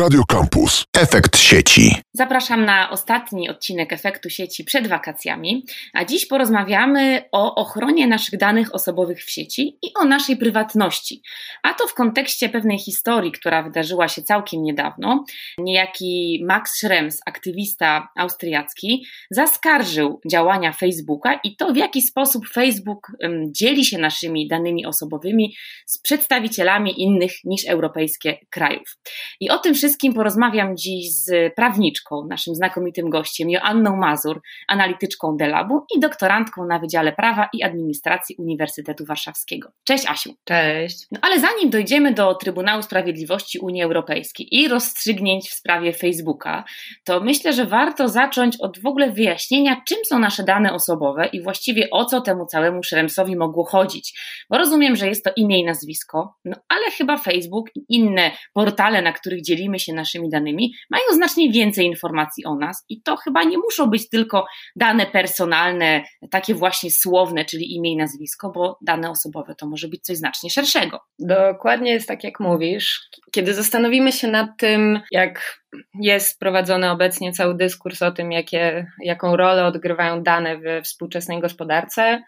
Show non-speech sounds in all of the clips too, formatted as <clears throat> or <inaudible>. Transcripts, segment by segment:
Radio Campus. Efekt sieci. Zapraszam na ostatni odcinek efektu sieci przed wakacjami, a dziś porozmawiamy o ochronie naszych danych osobowych w sieci i o naszej prywatności. A to w kontekście pewnej historii, która wydarzyła się całkiem niedawno. Niejaki Max Schrems, aktywista austriacki, zaskarżył działania Facebooka i to, w jaki sposób Facebook dzieli się naszymi danymi osobowymi z przedstawicielami innych niż europejskie krajów. I o tym wszystkim porozmawiam dziś z prawniczką, naszym znakomitym gościem, Joanną Mazur, analityczką Delabu i doktorantką na Wydziale Prawa i Administracji Uniwersytetu Warszawskiego. Cześć Asiu. Cześć. No ale zanim dojdziemy do Trybunału Sprawiedliwości Unii Europejskiej i rozstrzygnięć w sprawie Facebooka, to myślę, że warto zacząć od w ogóle wyjaśnienia, czym są nasze dane osobowe i właściwie o co temu całemu Szremsowi mogło chodzić. Bo rozumiem, że jest to imię i nazwisko, no ale chyba Facebook i inne portale, na których dzielimy się naszymi danymi, mają znacznie więcej informacji o nas i to chyba nie muszą być tylko dane personalne, takie właśnie słowne, czyli imię i nazwisko, bo dane osobowe to może być coś znacznie szerszego. Dokładnie jest tak, jak mówisz. Kiedy zastanowimy się nad tym, jak jest prowadzony obecnie cały dyskurs o tym, jakie, jaką rolę odgrywają dane we współczesnej gospodarce,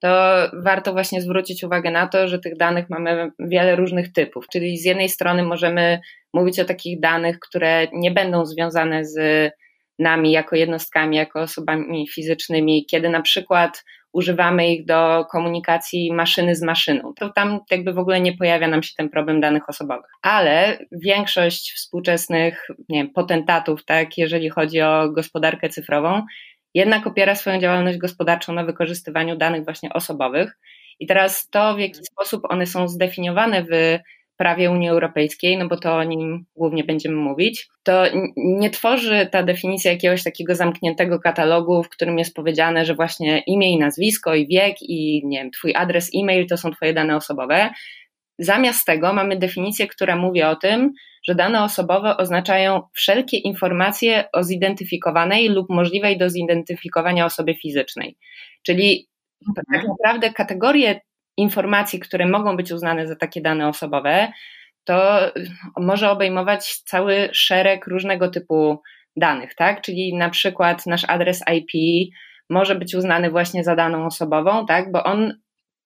to warto właśnie zwrócić uwagę na to, że tych danych mamy wiele różnych typów. Czyli z jednej strony możemy mówić o takich danych, które nie będą związane z nami jako jednostkami, jako osobami fizycznymi, kiedy na przykład używamy ich do komunikacji maszyny z maszyną. To tam jakby w ogóle nie pojawia nam się ten problem danych osobowych. Ale większość współczesnych nie wiem, potentatów, tak, jeżeli chodzi o gospodarkę cyfrową, jednak opiera swoją działalność gospodarczą na wykorzystywaniu danych właśnie osobowych. I teraz to, w jaki sposób one są zdefiniowane w prawie Unii Europejskiej, no bo to o nim głównie będziemy mówić, to nie tworzy ta definicja jakiegoś takiego zamkniętego katalogu, w którym jest powiedziane, że właśnie imię i nazwisko i wiek i nie wiem, twój adres e-mail to są twoje dane osobowe. Zamiast tego mamy definicję, która mówi o tym, że dane osobowe oznaczają wszelkie informacje o zidentyfikowanej lub możliwej do zidentyfikowania osobie fizycznej. Czyli tak mhm. naprawdę kategorie informacji, które mogą być uznane za takie dane osobowe, to może obejmować cały szereg różnego typu danych, tak? Czyli na przykład nasz adres IP może być uznany właśnie za daną osobową, tak? Bo on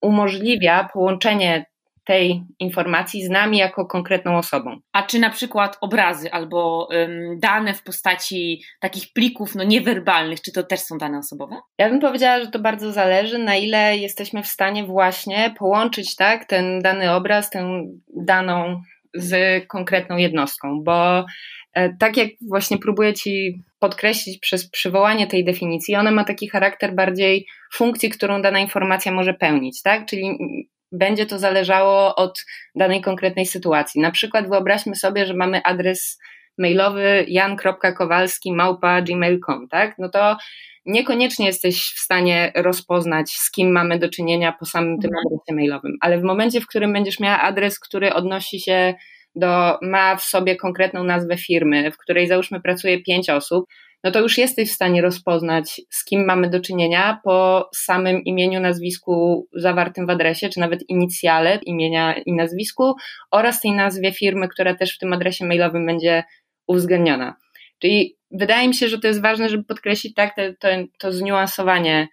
umożliwia połączenie tej informacji z nami jako konkretną osobą. A czy na przykład obrazy albo um, dane w postaci takich plików no, niewerbalnych, czy to też są dane osobowe? Ja bym powiedziała, że to bardzo zależy, na ile jesteśmy w stanie właśnie połączyć tak, ten dany obraz, tę daną z konkretną jednostką, bo e, tak jak właśnie próbuję Ci podkreślić przez przywołanie tej definicji, ona ma taki charakter bardziej funkcji, którą dana informacja może pełnić, tak? Czyli będzie to zależało od danej konkretnej sytuacji. Na przykład wyobraźmy sobie, że mamy adres mailowy jan.kowalski małpa gmail.com, tak? No to niekoniecznie jesteś w stanie rozpoznać, z kim mamy do czynienia po samym tym mhm. adresie mailowym, ale w momencie, w którym będziesz miała adres, który odnosi się do, ma w sobie konkretną nazwę firmy, w której załóżmy pracuje pięć osób, no to już jesteś w stanie rozpoznać, z kim mamy do czynienia po samym imieniu, nazwisku zawartym w adresie, czy nawet inicjale imienia i nazwisku oraz tej nazwie firmy, która też w tym adresie mailowym będzie uwzględniona. Czyli wydaje mi się, że to jest ważne, żeby podkreślić tak to, to, to zniuansowanie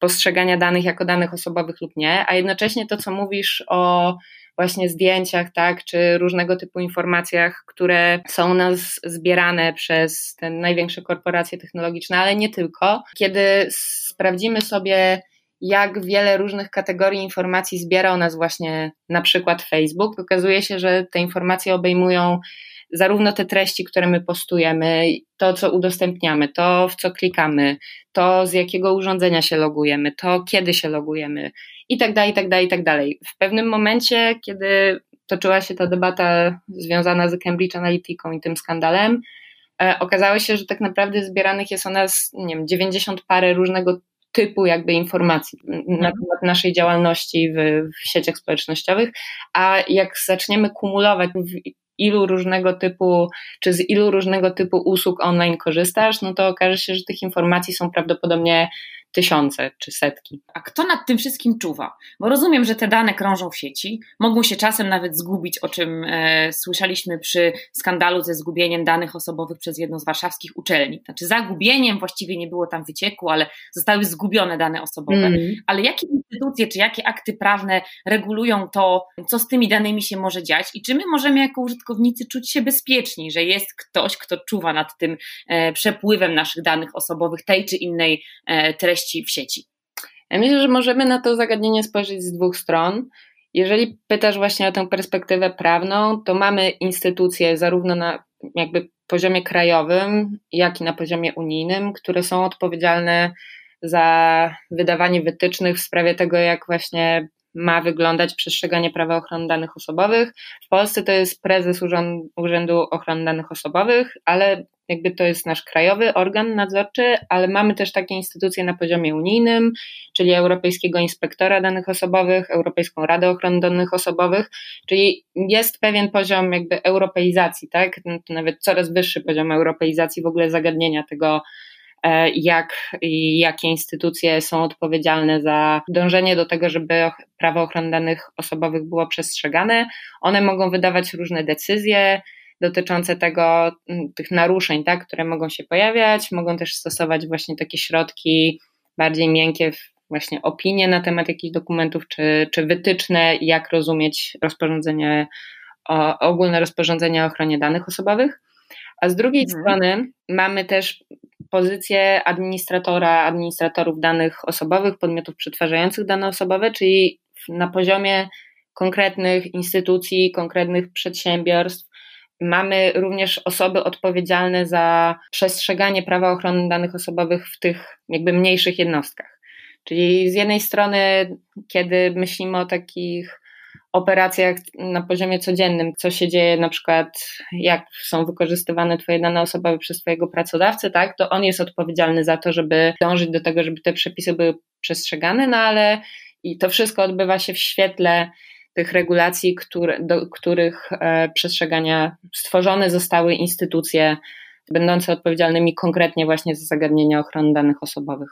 postrzegania danych jako danych osobowych lub nie, a jednocześnie to, co mówisz o właśnie zdjęciach, tak, czy różnego typu informacjach, które są u nas zbierane przez te największe korporacje technologiczne, ale nie tylko. Kiedy sprawdzimy sobie, jak wiele różnych kategorii informacji zbiera o nas właśnie na przykład Facebook, okazuje się, że te informacje obejmują zarówno te treści, które my postujemy, to co udostępniamy, to w co klikamy, to z jakiego urządzenia się logujemy, to kiedy się logujemy i tak dalej, i tak dalej, i tak dalej. W pewnym momencie, kiedy toczyła się ta debata związana z Cambridge Analytica i tym skandalem, e, okazało się, że tak naprawdę zbieranych jest o nas, nie wiem, 90 parę różnego typu jakby informacji na mhm. temat naszej działalności w, w sieciach społecznościowych, a jak zaczniemy kumulować ilu różnego typu, czy z ilu różnego typu usług online korzystasz, no to okaże się, że tych informacji są prawdopodobnie tysiące czy setki. A kto nad tym wszystkim czuwa? Bo rozumiem, że te dane krążą w sieci, mogą się czasem nawet zgubić, o czym e, słyszeliśmy przy skandalu ze zgubieniem danych osobowych przez jedną z warszawskich uczelni. Znaczy zagubieniem, właściwie nie było tam wycieku, ale zostały zgubione dane osobowe. Mm. Ale jakie instytucje czy jakie akty prawne regulują to, co z tymi danymi się może dziać i czy my możemy jako użytkownicy czuć się bezpieczni, że jest ktoś, kto czuwa nad tym e, przepływem naszych danych osobowych tej czy innej e, treści w sieci? Ja myślę, że możemy na to zagadnienie spojrzeć z dwóch stron. Jeżeli pytasz właśnie o tę perspektywę prawną, to mamy instytucje zarówno na jakby poziomie krajowym, jak i na poziomie unijnym, które są odpowiedzialne za wydawanie wytycznych w sprawie tego, jak właśnie ma wyglądać przestrzeganie prawa ochrony danych osobowych. W Polsce to jest prezes Urzędu Ochrony Danych Osobowych, ale jakby to jest nasz krajowy organ nadzorczy, ale mamy też takie instytucje na poziomie unijnym, czyli Europejskiego Inspektora Danych Osobowych, Europejską Radę Ochrony Danych Osobowych, czyli jest pewien poziom jakby europeizacji, tak? To nawet coraz wyższy poziom europeizacji w ogóle zagadnienia tego, e, jak i jakie instytucje są odpowiedzialne za dążenie do tego, żeby prawo ochrony danych osobowych było przestrzegane. One mogą wydawać różne decyzje, dotyczące tego, tych naruszeń, tak, które mogą się pojawiać. Mogą też stosować właśnie takie środki bardziej miękkie, właśnie opinie na temat jakichś dokumentów, czy, czy wytyczne, jak rozumieć rozporządzenie, o, ogólne rozporządzenie o ochronie danych osobowych. A z drugiej mhm. strony mamy też pozycję administratora, administratorów danych osobowych, podmiotów przetwarzających dane osobowe, czyli na poziomie konkretnych instytucji, konkretnych przedsiębiorstw, Mamy również osoby odpowiedzialne za przestrzeganie prawa ochrony danych osobowych w tych jakby mniejszych jednostkach. Czyli z jednej strony, kiedy myślimy o takich operacjach na poziomie codziennym, co się dzieje na przykład, jak są wykorzystywane Twoje dane osobowe przez Twojego pracodawcę, tak, to on jest odpowiedzialny za to, żeby dążyć do tego, żeby te przepisy były przestrzegane, no ale i to wszystko odbywa się w świetle tych regulacji, które, do których e, przestrzegania stworzone zostały instytucje będące odpowiedzialnymi konkretnie właśnie za zagadnienia ochrony danych osobowych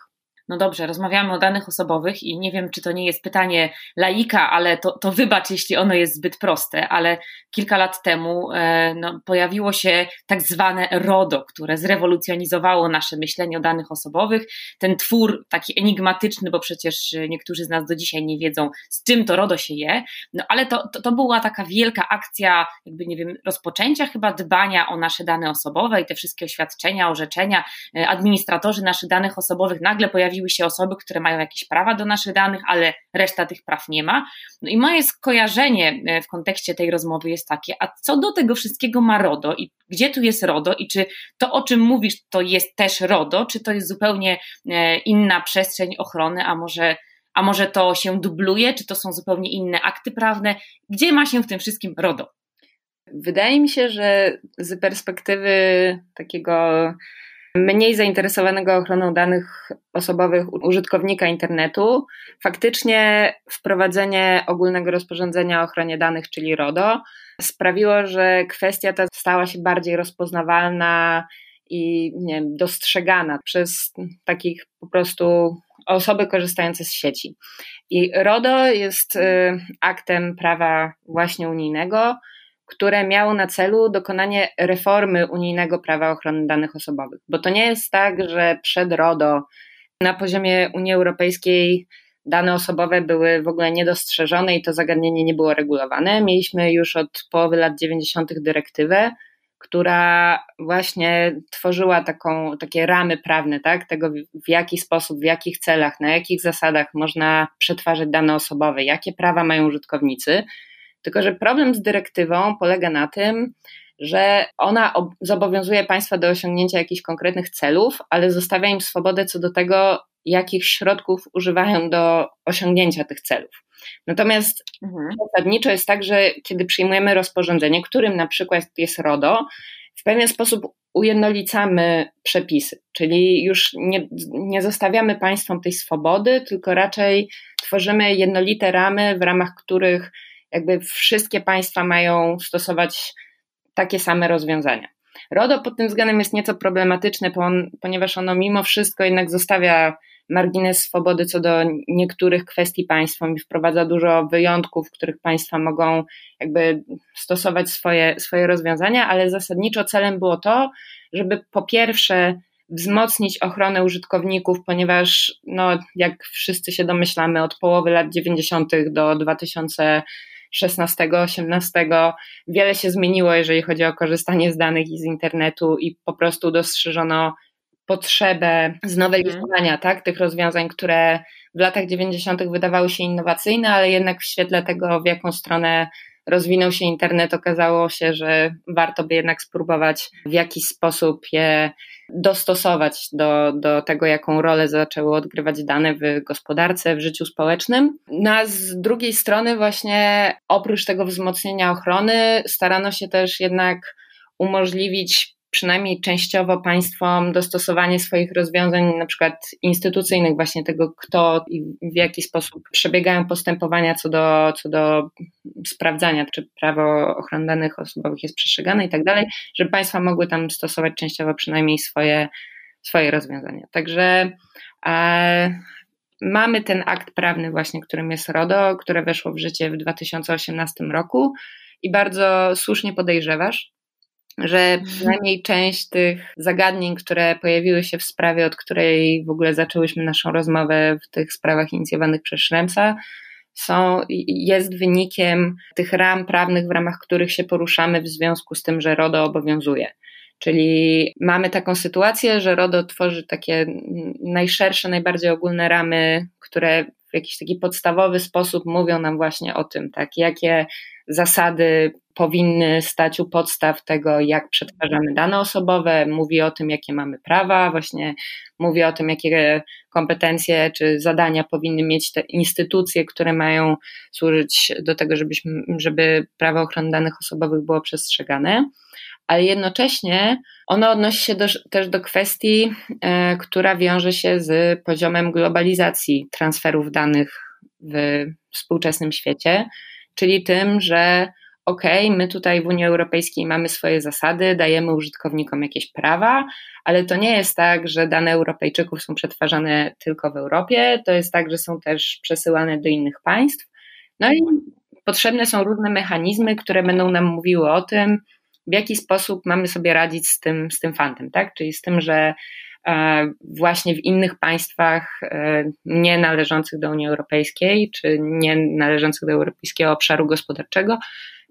no dobrze, rozmawiamy o danych osobowych i nie wiem, czy to nie jest pytanie laika, ale to, to wybacz, jeśli ono jest zbyt proste, ale kilka lat temu e, no, pojawiło się tak zwane RODO, które zrewolucjonizowało nasze myślenie o danych osobowych. Ten twór taki enigmatyczny, bo przecież niektórzy z nas do dzisiaj nie wiedzą, z czym to RODO się je, no ale to, to, to była taka wielka akcja, jakby nie wiem, rozpoczęcia chyba dbania o nasze dane osobowe i te wszystkie oświadczenia, orzeczenia, e, administratorzy naszych danych osobowych nagle pojawili pojawiły się osoby, które mają jakieś prawa do naszych danych, ale reszta tych praw nie ma. No i moje skojarzenie e, w kontekście tej rozmowy jest takie, a co do tego wszystkiego ma RODO i gdzie tu jest RODO i czy to, o czym mówisz, to jest też RODO, czy to jest zupełnie e, inna przestrzeń ochrony, a może a może to się dubluje, czy to są zupełnie inne akty prawne? Gdzie ma się w tym wszystkim RODO? Wydaje mi się, że z perspektywy takiego mniej zainteresowanego ochroną danych osobowych użytkownika internetu, faktycznie wprowadzenie ogólnego rozporządzenia o ochronie danych, czyli RODO, sprawiło, że kwestia ta stała się bardziej rozpoznawalna i wiem, dostrzegana przez takich po prostu osoby korzystające z sieci. I RODO jest y, aktem prawa właśnie unijnego, które miało na celu dokonanie reformy unijnego prawa ochrony danych osobowych. Bo to nie jest tak, że przed RODO na poziomie Unii Europejskiej dane osobowe były w ogóle niedostrzeżone i to zagadnienie nie było regulowane. Mieliśmy już od połowy lat 90. dyrektywę, która właśnie tworzyła taką, takie ramy prawne, tak, tego w jaki sposób, w jakich celach, na jakich zasadach można przetwarzać dane osobowe, jakie prawa mają użytkownicy. Tylko, że problem z dyrektywą polega na tym, że ona zobowiązuje państwa do osiągnięcia jakichś konkretnych celów, ale zostawia im swobodę co do tego, jakich środków używają do osiągnięcia tych celów. Natomiast mhm. zasadniczo jest tak, że kiedy przyjmujemy rozporządzenie, którym na przykład jest RODO, w pewien sposób ujednolicamy przepisy, czyli już nie, nie zostawiamy państwom tej swobody, tylko raczej tworzymy jednolite ramy, w ramach których jakby wszystkie państwa mają stosować takie same rozwiązania. RODO pod tym względem jest nieco problematyczne, ponieważ ono mimo wszystko jednak zostawia margines swobody co do niektórych kwestii państwom i wprowadza dużo wyjątków, w których państwa mogą jakby stosować swoje, swoje rozwiązania, ale zasadniczo celem było to, żeby po pierwsze wzmocnić ochronę użytkowników, ponieważ, no, jak wszyscy się domyślamy, od połowy lat 90. do 2016, 18 wiele się zmieniło, jeżeli chodzi o korzystanie z danych i z internetu, i po prostu dostrzeżono potrzebę znowelizowania mhm. tak, tych rozwiązań, które w latach 90. wydawały się innowacyjne, ale jednak w świetle tego, w jaką stronę rozwinął się internet, okazało się, że warto by jednak spróbować w jakiś sposób je dostosować do, do tego, jaką rolę zaczęły odgrywać dane w gospodarce, w życiu społecznym. No a z drugiej strony, właśnie oprócz tego wzmocnienia ochrony, starano się też jednak umożliwić przynajmniej częściowo państwom dostosowanie swoich rozwiązań, na przykład instytucyjnych, właśnie tego, kto i w jaki sposób przebiegają postępowania co do, co do sprawdzania, czy prawo ochrony danych osobowych jest przestrzegane i tak dalej, żeby państwa mogły tam stosować częściowo przynajmniej swoje, swoje rozwiązania. Także e, mamy ten akt prawny właśnie, którym jest RODO, które weszło w życie w 2018 roku i bardzo słusznie podejrzewasz, że mhm. przynajmniej część tych zagadnień, które pojawiły się w sprawie, od której w ogóle zaczęłyśmy naszą rozmowę w tych sprawach inicjowanych przez Szremsa, są, jest wynikiem tych ram prawnych, w ramach których się poruszamy w związku z tym, że RODO obowiązuje. Czyli mamy taką sytuację, że RODO tworzy takie najszersze, najbardziej ogólne ramy, które w jakiś taki podstawowy sposób mówią nam właśnie o tym, tak, jakie zasady powinny stać u podstaw tego, jak przetwarzamy dane osobowe, mówi o tym, jakie mamy prawa, właśnie mówi o tym, jakie kompetencje czy zadania powinny mieć te instytucje, które mają służyć do tego, żebyśmy, żeby prawo ochrony danych osobowych było przestrzegane. Ale jednocześnie ono odnosi się do, też do kwestii, e, która wiąże się z poziomem globalizacji transferów danych w współczesnym świecie, czyli tym, że ok, my tutaj w Unii Europejskiej mamy swoje zasady, dajemy użytkownikom jakieś prawa, ale to nie jest tak, że dane Europejczyków są przetwarzane tylko w Europie, to jest tak, że są też przesyłane do innych państw. No i potrzebne są różne mechanizmy, które będą nam mówiły o tym, w jaki sposób mamy sobie radzić z tym, z tym fantem, tak? Czyli z tym, że właśnie w innych państwach e, nie należących do Unii Europejskiej, czy nie należących do Europejskiego Obszaru Gospodarczego,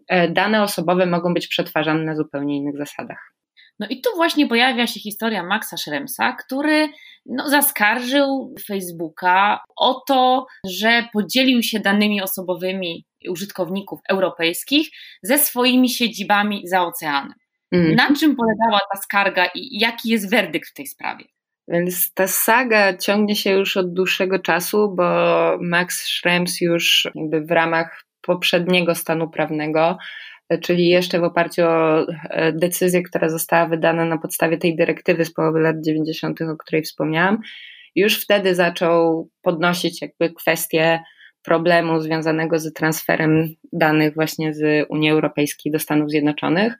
E, dane osobowe mogą być przetwarzane na zupełnie innych zasadach. No i tu właśnie pojawia się historia Maxa Schremsa, który no, zaskarżył Facebooka o to, że podzielił się danymi osobowymi użytkowników europejskich ze swoimi siedzibami za oceanem. Mm. Na czym polegała ta skarga i jaki jest werdykt w tej sprawie? Więc ta saga ciągnie się już od dłuższego czasu, bo Max Schrems już jakby w ramach poprzedniego stanu prawnego, czyli jeszcze w oparciu o e, decyzję, która została wydana na podstawie tej dyrektywy z połowy lat 90., o której wspomniałam, już wtedy zaczął podnosić jakby kwestię problemu związanego z transferem danych właśnie z Unii Europejskiej do Stanów Zjednoczonych,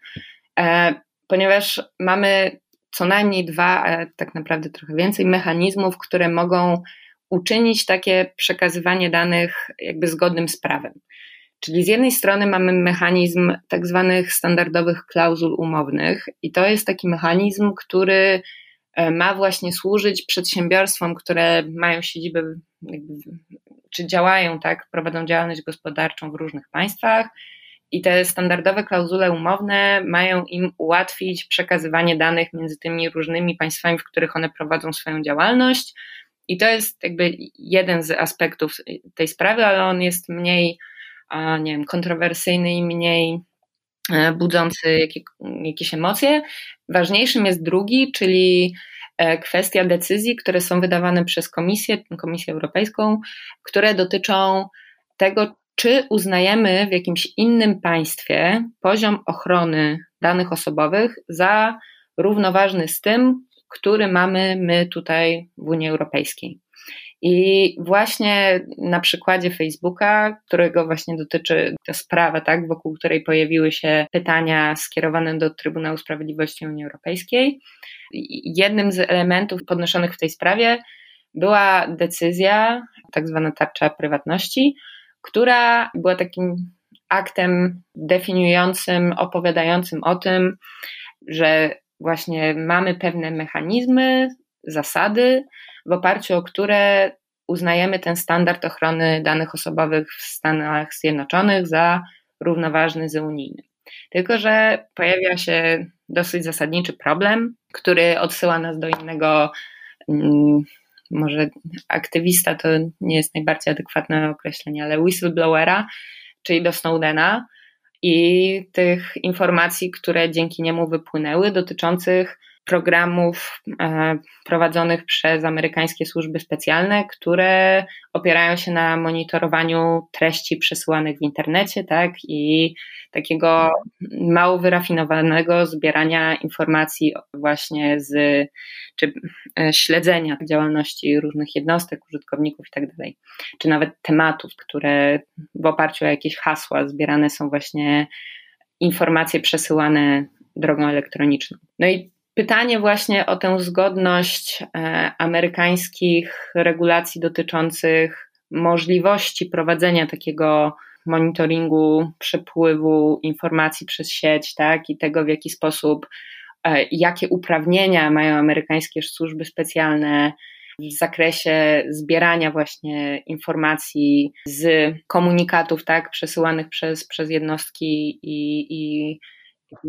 ponieważ mamy co najmniej dwa, a tak naprawdę trochę więcej mechanizmów, które mogą uczynić takie przekazywanie danych jakby zgodnym z prawem. Czyli z jednej strony mamy mechanizm tak zwanych standardowych klauzul umownych, i to jest taki mechanizm, który e, ma właśnie służyć przedsiębiorstwom, które mają siedzibę, czy działają, tak, prowadzą działalność gospodarczą w różnych państwach. I te standardowe klauzule umowne mają im ułatwić przekazywanie danych między tymi różnymi państwami, w których one prowadzą swoją działalność. I to jest jakby jeden z aspektów tej sprawy, ale on jest mniej nie wiem, kontrowersyjny i mniej e, budzący jakie, jakieś emocje. Ważniejszym jest drugi, czyli e, kwestia decyzji, które są wydawane przez Komisję, Komisję Europejską, które dotyczą tego, czy uznajemy w jakimś innym państwie poziom ochrony danych osobowych za równoważny z tym, który mamy my tutaj w Unii Europejskiej. I właśnie na przykładzie Facebooka, którego właśnie dotyczy ta sprawa, tak, wokół której pojawiły się pytania skierowane do Trybunału Sprawiedliwości Unii Europejskiej, jednym z elementów podnoszonych w tej sprawie była decyzja, tak zwana tarcza prywatności, która była takim aktem definiującym, opowiadającym o tym, że właśnie mamy pewne mechanizmy, zasady, w oparciu o które uznajemy ten standard ochrony danych osobowych w Stanach Zjednoczonych za równoważny z unijnym. Tylko, że pojawia się dosyć zasadniczy problem, który odsyła nas do innego, mm, może aktywista to nie jest najbardziej adekwatne określenie, ale whistleblowera, czyli do Snowdena i tych informacji, które dzięki niemu wypłynęły, dotyczących programów e, prowadzonych przez amerykańskie służby specjalne, które opierają się na monitorowaniu treści przesyłanych w internecie, tak, i takiego mało wyrafinowanego zbierania informacji właśnie z, czy e, śledzenia działalności różnych jednostek, użytkowników i tak dalej, czy nawet tematów, które w oparciu o jakieś hasła zbierane są właśnie informacje przesyłane drogą elektroniczną. No i pytanie właśnie o tę zgodność e, amerykańskich regulacji dotyczących możliwości prowadzenia takiego monitoringu przepływu informacji przez sieć, tak, i tego w jaki sposób, e, jakie uprawnienia mają amerykańskie służby specjalne w zakresie zbierania właśnie informacji z komunikatów, tak, przesyłanych przez, przez jednostki i, i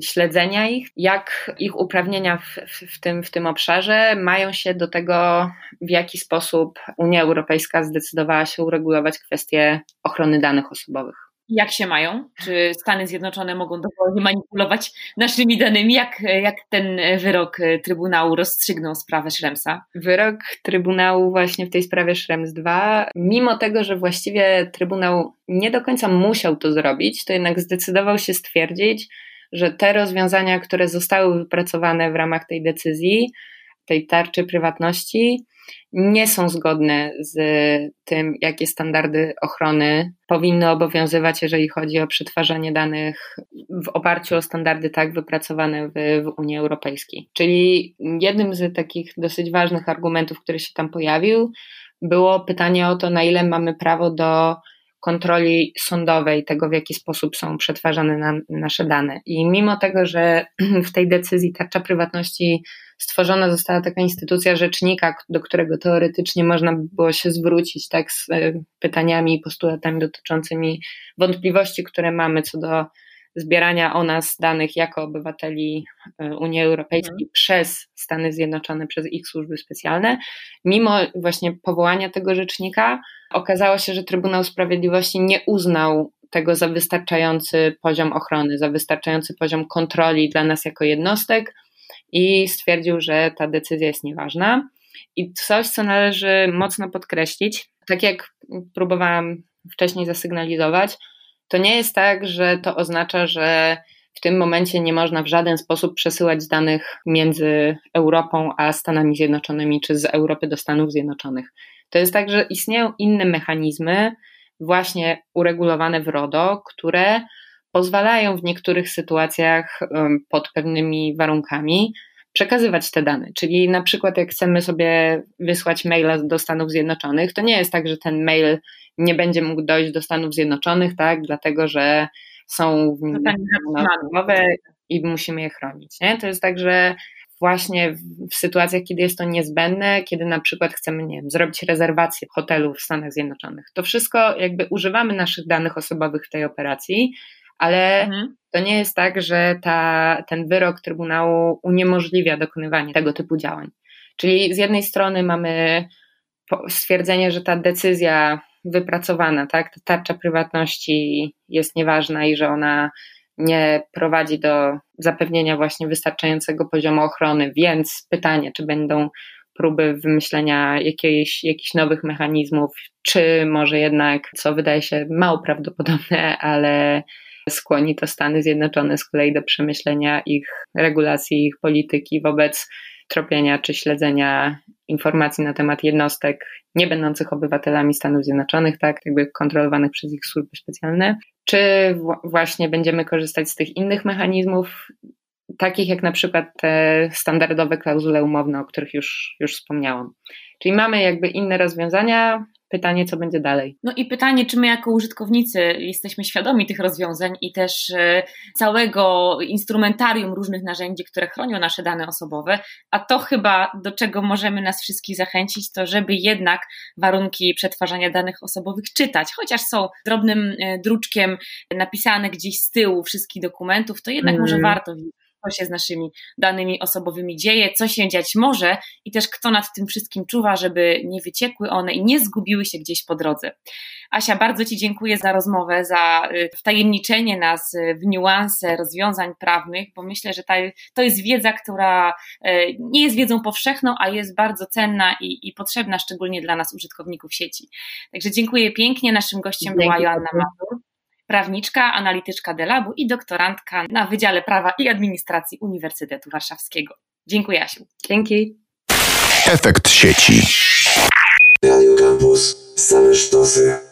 śledzenia ich, jak ich uprawnienia w, w, tym, w tym obszarze mają się do tego, w jaki sposób Unia Europejska zdecydowała się uregulować kwestie ochrony danych osobowych. Jak się mają? Czy Stany Zjednoczone mogą dowolnie manipulować naszymi danymi? Jak, jak ten wyrok Trybunału rozstrzygnął sprawę Schremsa? Wyrok Trybunału właśnie w tej sprawie Schrems 2, mimo tego, że właściwie Trybunał nie do końca musiał to zrobić, to jednak zdecydował się stwierdzić, że te rozwiązania, które zostały wypracowane w ramach tej decyzji, tej tarczy prywatności, nie są zgodne z tym, jakie standardy ochrony powinny obowiązywać, jeżeli chodzi o przetwarzanie danych w oparciu o standardy tak wypracowane w, w Unii Europejskiej. Czyli jednym z takich dosyć ważnych argumentów, który się tam pojawił, było pytanie o to, na ile mamy prawo do kontroli sądowej tego, w jaki sposób są przetwarzane nasze dane. I mimo tego, że <clears throat> w tej decyzji tarcza prywatności stworzona została taka instytucja rzecznika, do którego teoretycznie można by było się zwrócić tak z e, pytaniami i postulatami dotyczącymi wątpliwości, które mamy co do zbierania o nas danych jako obywateli e, Unii Europejskiej mhm. przez Stany Zjednoczone, przez ich służby specjalne. Mimo właśnie powołania tego rzecznika, okazało się, że Trybunał Sprawiedliwości nie uznał tego za wystarczający poziom ochrony, za wystarczający poziom kontroli dla nas jako jednostek i stwierdził, że ta decyzja jest nieważna. I coś, co należy mocno podkreślić, tak jak próbowałam wcześniej zasygnalizować, to nie jest tak, że to oznacza, że w tym momencie nie można w żaden sposób przesyłać danych między Europą a Stanami Zjednoczonymi, czy z Europy do Stanów Zjednoczonych. To jest tak, że istnieją inne mechanizmy, właśnie uregulowane w RODO, które pozwalają w niektórych sytuacjach pod pewnymi warunkami przekazywać te dane. Czyli na przykład, jak chcemy sobie wysłać maila do Stanów Zjednoczonych, to nie jest tak, że ten mail nie będzie mógł dojść do Stanów Zjednoczonych, tak, dlatego że są w nim nowe i musimy je chronić. Nie? To jest tak, że właśnie w sytuacjach, kiedy jest to niezbędne, kiedy na przykład chcemy, nie wiem, zrobić rezerwację hotelu w Stanach Zjednoczonych. To wszystko jakby używamy naszych danych osobowych w tej operacji, ale mhm. to nie jest tak, że ta, ten wyrok Trybunału uniemożliwia dokonywanie tego typu działań. Czyli z jednej strony mamy stwierdzenie, że ta decyzja wypracowana, tak, ta tarcza prywatności jest nieważna i że ona nie prowadzi do zapewnienia właśnie wystarczającego poziomu ochrony, więc pytanie, czy będą próby wymyślenia jakiejś, jakichś nowych mechanizmów, czy może jednak, co wydaje się mało prawdopodobne, ale skłoni to Stany Zjednoczone z kolei do przemyślenia ich regulacji, ich polityki wobec tropienia czy śledzenia informacji na temat jednostek nie będących obywatelami Stanów Zjednoczonych, tak, jakby kontrolowanych przez ich służby specjalne, czy właśnie będziemy korzystać z tych innych mechanizmów. takich jak na przykład te standardowe klauzule umowne, o których już, już wspomniałam. Czyli mamy jakby inne rozwiązania, pytanie, co będzie dalej. No i pytanie, czy my jako użytkownicy jesteśmy świadomi tych rozwiązań i też e, całego instrumentarium różnych narzędzi, które chronią nasze dane osobowe, a to chyba do czego możemy nas wszystkich zachęcić, to żeby jednak warunki przetwarzania danych osobowych czytać, chociaż są drobnym e, druczkiem napisane gdzieś z tyłu wszystkich dokumentów, to jednak mm. może warto co się z naszymi danymi osobowymi dzieje, co się dziać może i też kto nad tym wszystkim czuwa, żeby nie wyciekły one i nie zgubiły się gdzieś po drodze. Asia, bardzo Ci dziękuję za rozmowę, za y, wtajemniczenie nas w niuanse rozwiązań prawnych, bo myślę, że ta, to jest wiedza, która y, nie jest wiedzą powszechną, a jest bardzo cenna i, i potrzebna, szczególnie dla nas, użytkowników sieci. Także dziękuję pięknie. Naszym gościem Dzięki była Joanna Mazur prawniczka, analityczka Delabu i doktorantka na Wydziale Prawa i Administracji Uniwersytetu Warszawskiego. Dziękuję, Asiu. Dzięki. Efekt sieci. Radio Campus. Same sztosy.